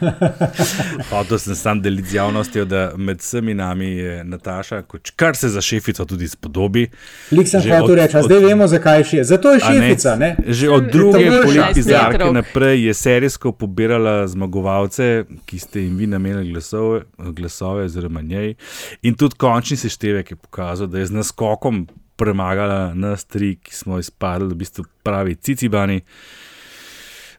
*laughs* Hotel sem sam deliti z javnostjo, da med vsemi nami je Nataša, kar se za šefico tudi spodobi. Lik sem hotel reči, zdaj vemo, zakaj je. Zato je šefica. Ne? Ne? Že od druge politizarke naprej je serijsko pobirala zmagovalce, ki ste jim vi namenili glasove, glasove oziroma njej. In tudi končni seštevek je pokazal, da je z naskokom premagala nas tri, ki smo izpadli, v bistvu pravi cicibani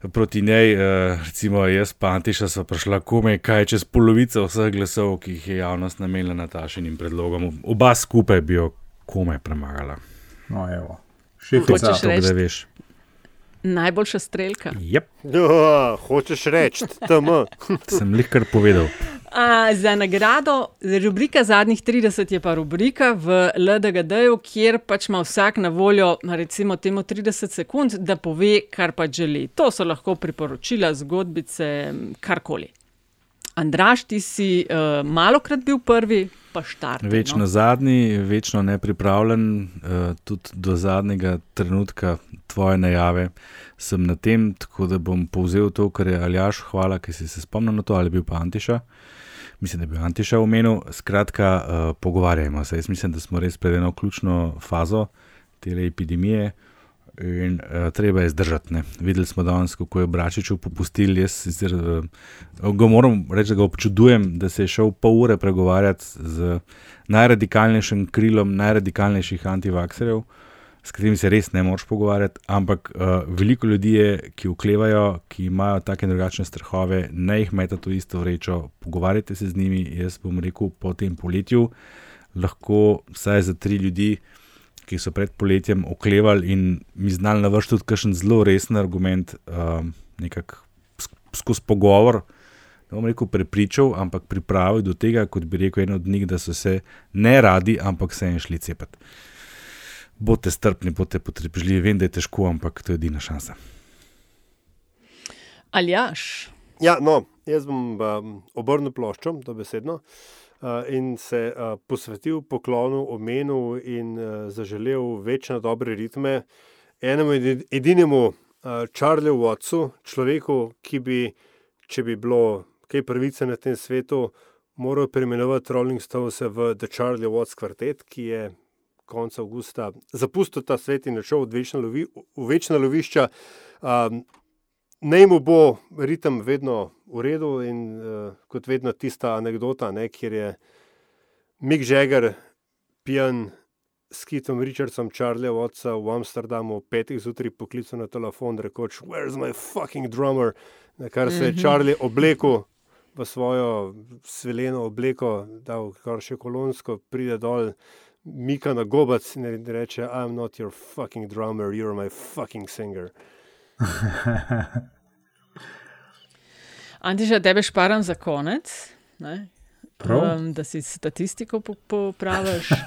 proti njej, eh, recimo jaz, pa Antiša, so prišla komaj kaj čez polovico vseh glasov, ki jih je javnost namenila Natašinim predlogom. Oba skupaj bi jo komaj premagala. No, evo. Še več, da veš. Najboljša strelka. Yep. Oh, hočeš reči, tam. Sem jih kar povedal. A, za nagrado, rubrika zadnjih 30 je pa rubrika v LDGD-ju, kjer pač ima vsak na voljo, recimo, temu 30 sekund, da pove, kar pa želi. To so lahko priporočila, zgodbice, karkoli. Andraš, ti si uh, malokrat bil prvi, pa štart. Večno no? zadnji, večno nepripravljen, uh, tudi do zadnjega trenutka tvoje najave sem na tem, tako da bom povzel to, kar je Aljaš, hvala, ki si se spomnil na to, ali bil pa Antiša. Uh, mislim, da bil Antiša omenil. Skratka, uh, pogovarjajmo se. Jaz mislim, da smo res pred eno ključno fazo te epidemije. In uh, treba je zdržati. Ne. Videli smo danes, kako je Bračičev popustil. Jaz sicer, uh, ga moram reči, da ga občudujem, da se je šel pol ure pregovarjati z najradikalnejšim krilom najradikalnejših antivakserjev, s katerimi se res ne moreš pogovarjati. Ampak uh, veliko ljudi je, ki uklevajo, ki imajo take in drugačne strahove, ne jih meta to isto vrečo. Pogovarjajte se z njimi. Jaz bom rekel, po tem poletju lahko vsaj za tri ljudi ki so pred poletjem oklevali in mi znali navršiti tudi kakšen zelo resen argument, um, nekako skozi pogovor. Ne bom rekel prepričal, ampak pripravil do tega, kot bi rekel en od njih, da so se ne radi, ampak se jim šli cepati. Bodite strpni, bodite potrpežljivi, vem, da je težko, ampak to je edina šansa. Aljaš. Ja, no, jaz bom um, obrnil ploščo, to besedno. Uh, in se uh, posvetil poklonu, omenu in uh, zaželel večne dobre ritme enemu edinemu uh, Charlesu Wattsu, človeku, ki bi, če bi bilo kaj pravice na tem svetu, moral preimenovati Rolling Stones v The Charlie Watts Quartet, ki je konec avgusta zapustil ta svet in začel v večna, lovi, večna lovišča. Um, Naj mu bo ritem vedno v redu, in uh, kot vedno tista anekdota, ne, kjer je Mick Jagger pijan s Kitom Richardsom, Charlieom Otca v Amsterdamu, petih zjutraj poklical na telefon, rekoč: Where's my fucking drummer? Na kar se je mhm. Charlie oblekel v svojo svileno obleko, da kar še kolonsko pride dol. Mika na gobac in reče: I'm not your fucking drummer, you're my fucking singer. *laughs* Antiša, tebe šparam za konec, um, da si statistiko popraviš. *laughs*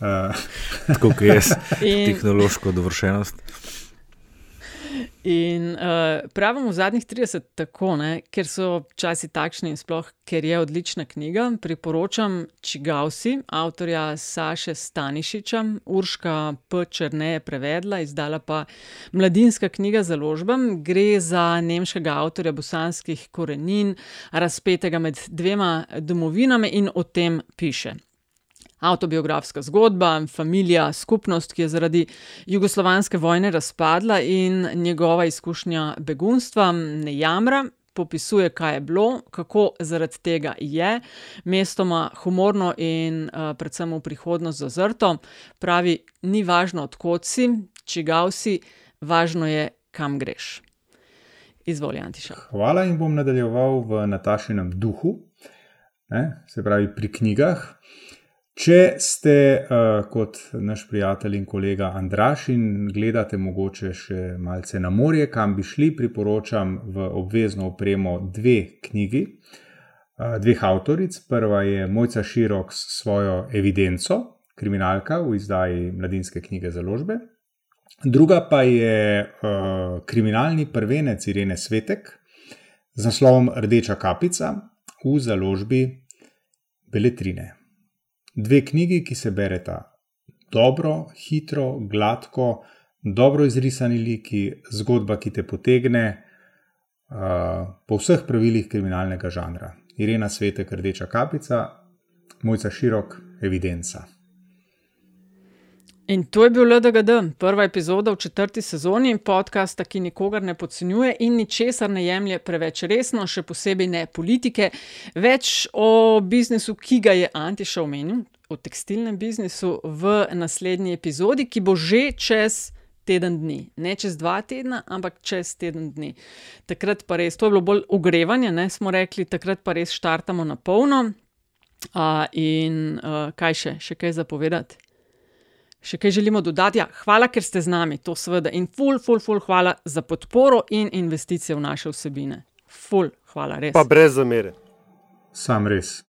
*laughs* Tako je jaz, in... tehnološko dovršenost. In uh, pravim v zadnjih 30, tako, ne, ker so časi takšni, in sploh, ker je odlična knjiga, priporočam Čigavsi, avtorja Saše Stanišiča, Urška P. Črne je prevedla, izdala pa mladinska knjiga za ložbam. Gre za nemškega avtorja bosanskih korenin, razpetega med dvema domovinami in o tem piše avtobiografska zgodba, familija, skupnost, ki je zaradi jugoslovanske vojne razpadla in njegova izkušnja begunstva ne jamra. Popisuje, kaj je bilo, kako zaradi tega je, mestoma humorno in uh, predvsem v prihodnost zazrto. Pravi, ni važno, odkot si, čigav si, važno je, kam greš. Izvolj, Antiša. Hvala in bom nadaljeval v natašenem duhu, ne, se pravi pri knjigah. Če ste uh, kot naš prijatelj in kolega Andraš in gledate mogoče še malce na morje, kam bi šli, priporočam v obvezno opremo dve knjigi, uh, dveh avtoric. Prva je Mojca Širok s svojo evidenco, kriminalka v izdaji Mladinske knjige založbe. Druga pa je uh, kriminalni prvenec Irene Svetek z naslovom Rdeča kapica v založbi Beletrine dve knjigi, ki se bereta dobro, hitro, gladko, dobro izrisani liki, zgodba, ki te potegne uh, po vseh pravilih kriminalnega žanra. Irena Svetek, Rdeča kapica, Mojca Širok, Evidenca. In to je bil LDGD, prva epizoda v četrti sezoni podcasta, ki nikogar ne podcenjuje in ničesar ne jemlje preveč resno, še posebej ne politike. Več o biznisu, ki ga je Antiša omenil, o tekstilnem biznisu v naslednji epizodi, ki bo že čez. Teden dni, ne čez dva tedna, ampak čez teden dni. Takrat pa res, to je bilo bolj ogrevanje, ne smo rekli, takrat pa res štartamo na polno. Uh, in uh, kaj še, še kaj zapovedati? Še kaj želimo dodati? Ja, hvala, ker ste z nami, to seveda. In ful, ful, ful, hvala za podporo in investicije v naše vsebine. Ful, hvala, res. Pa brez zamere. Sam res.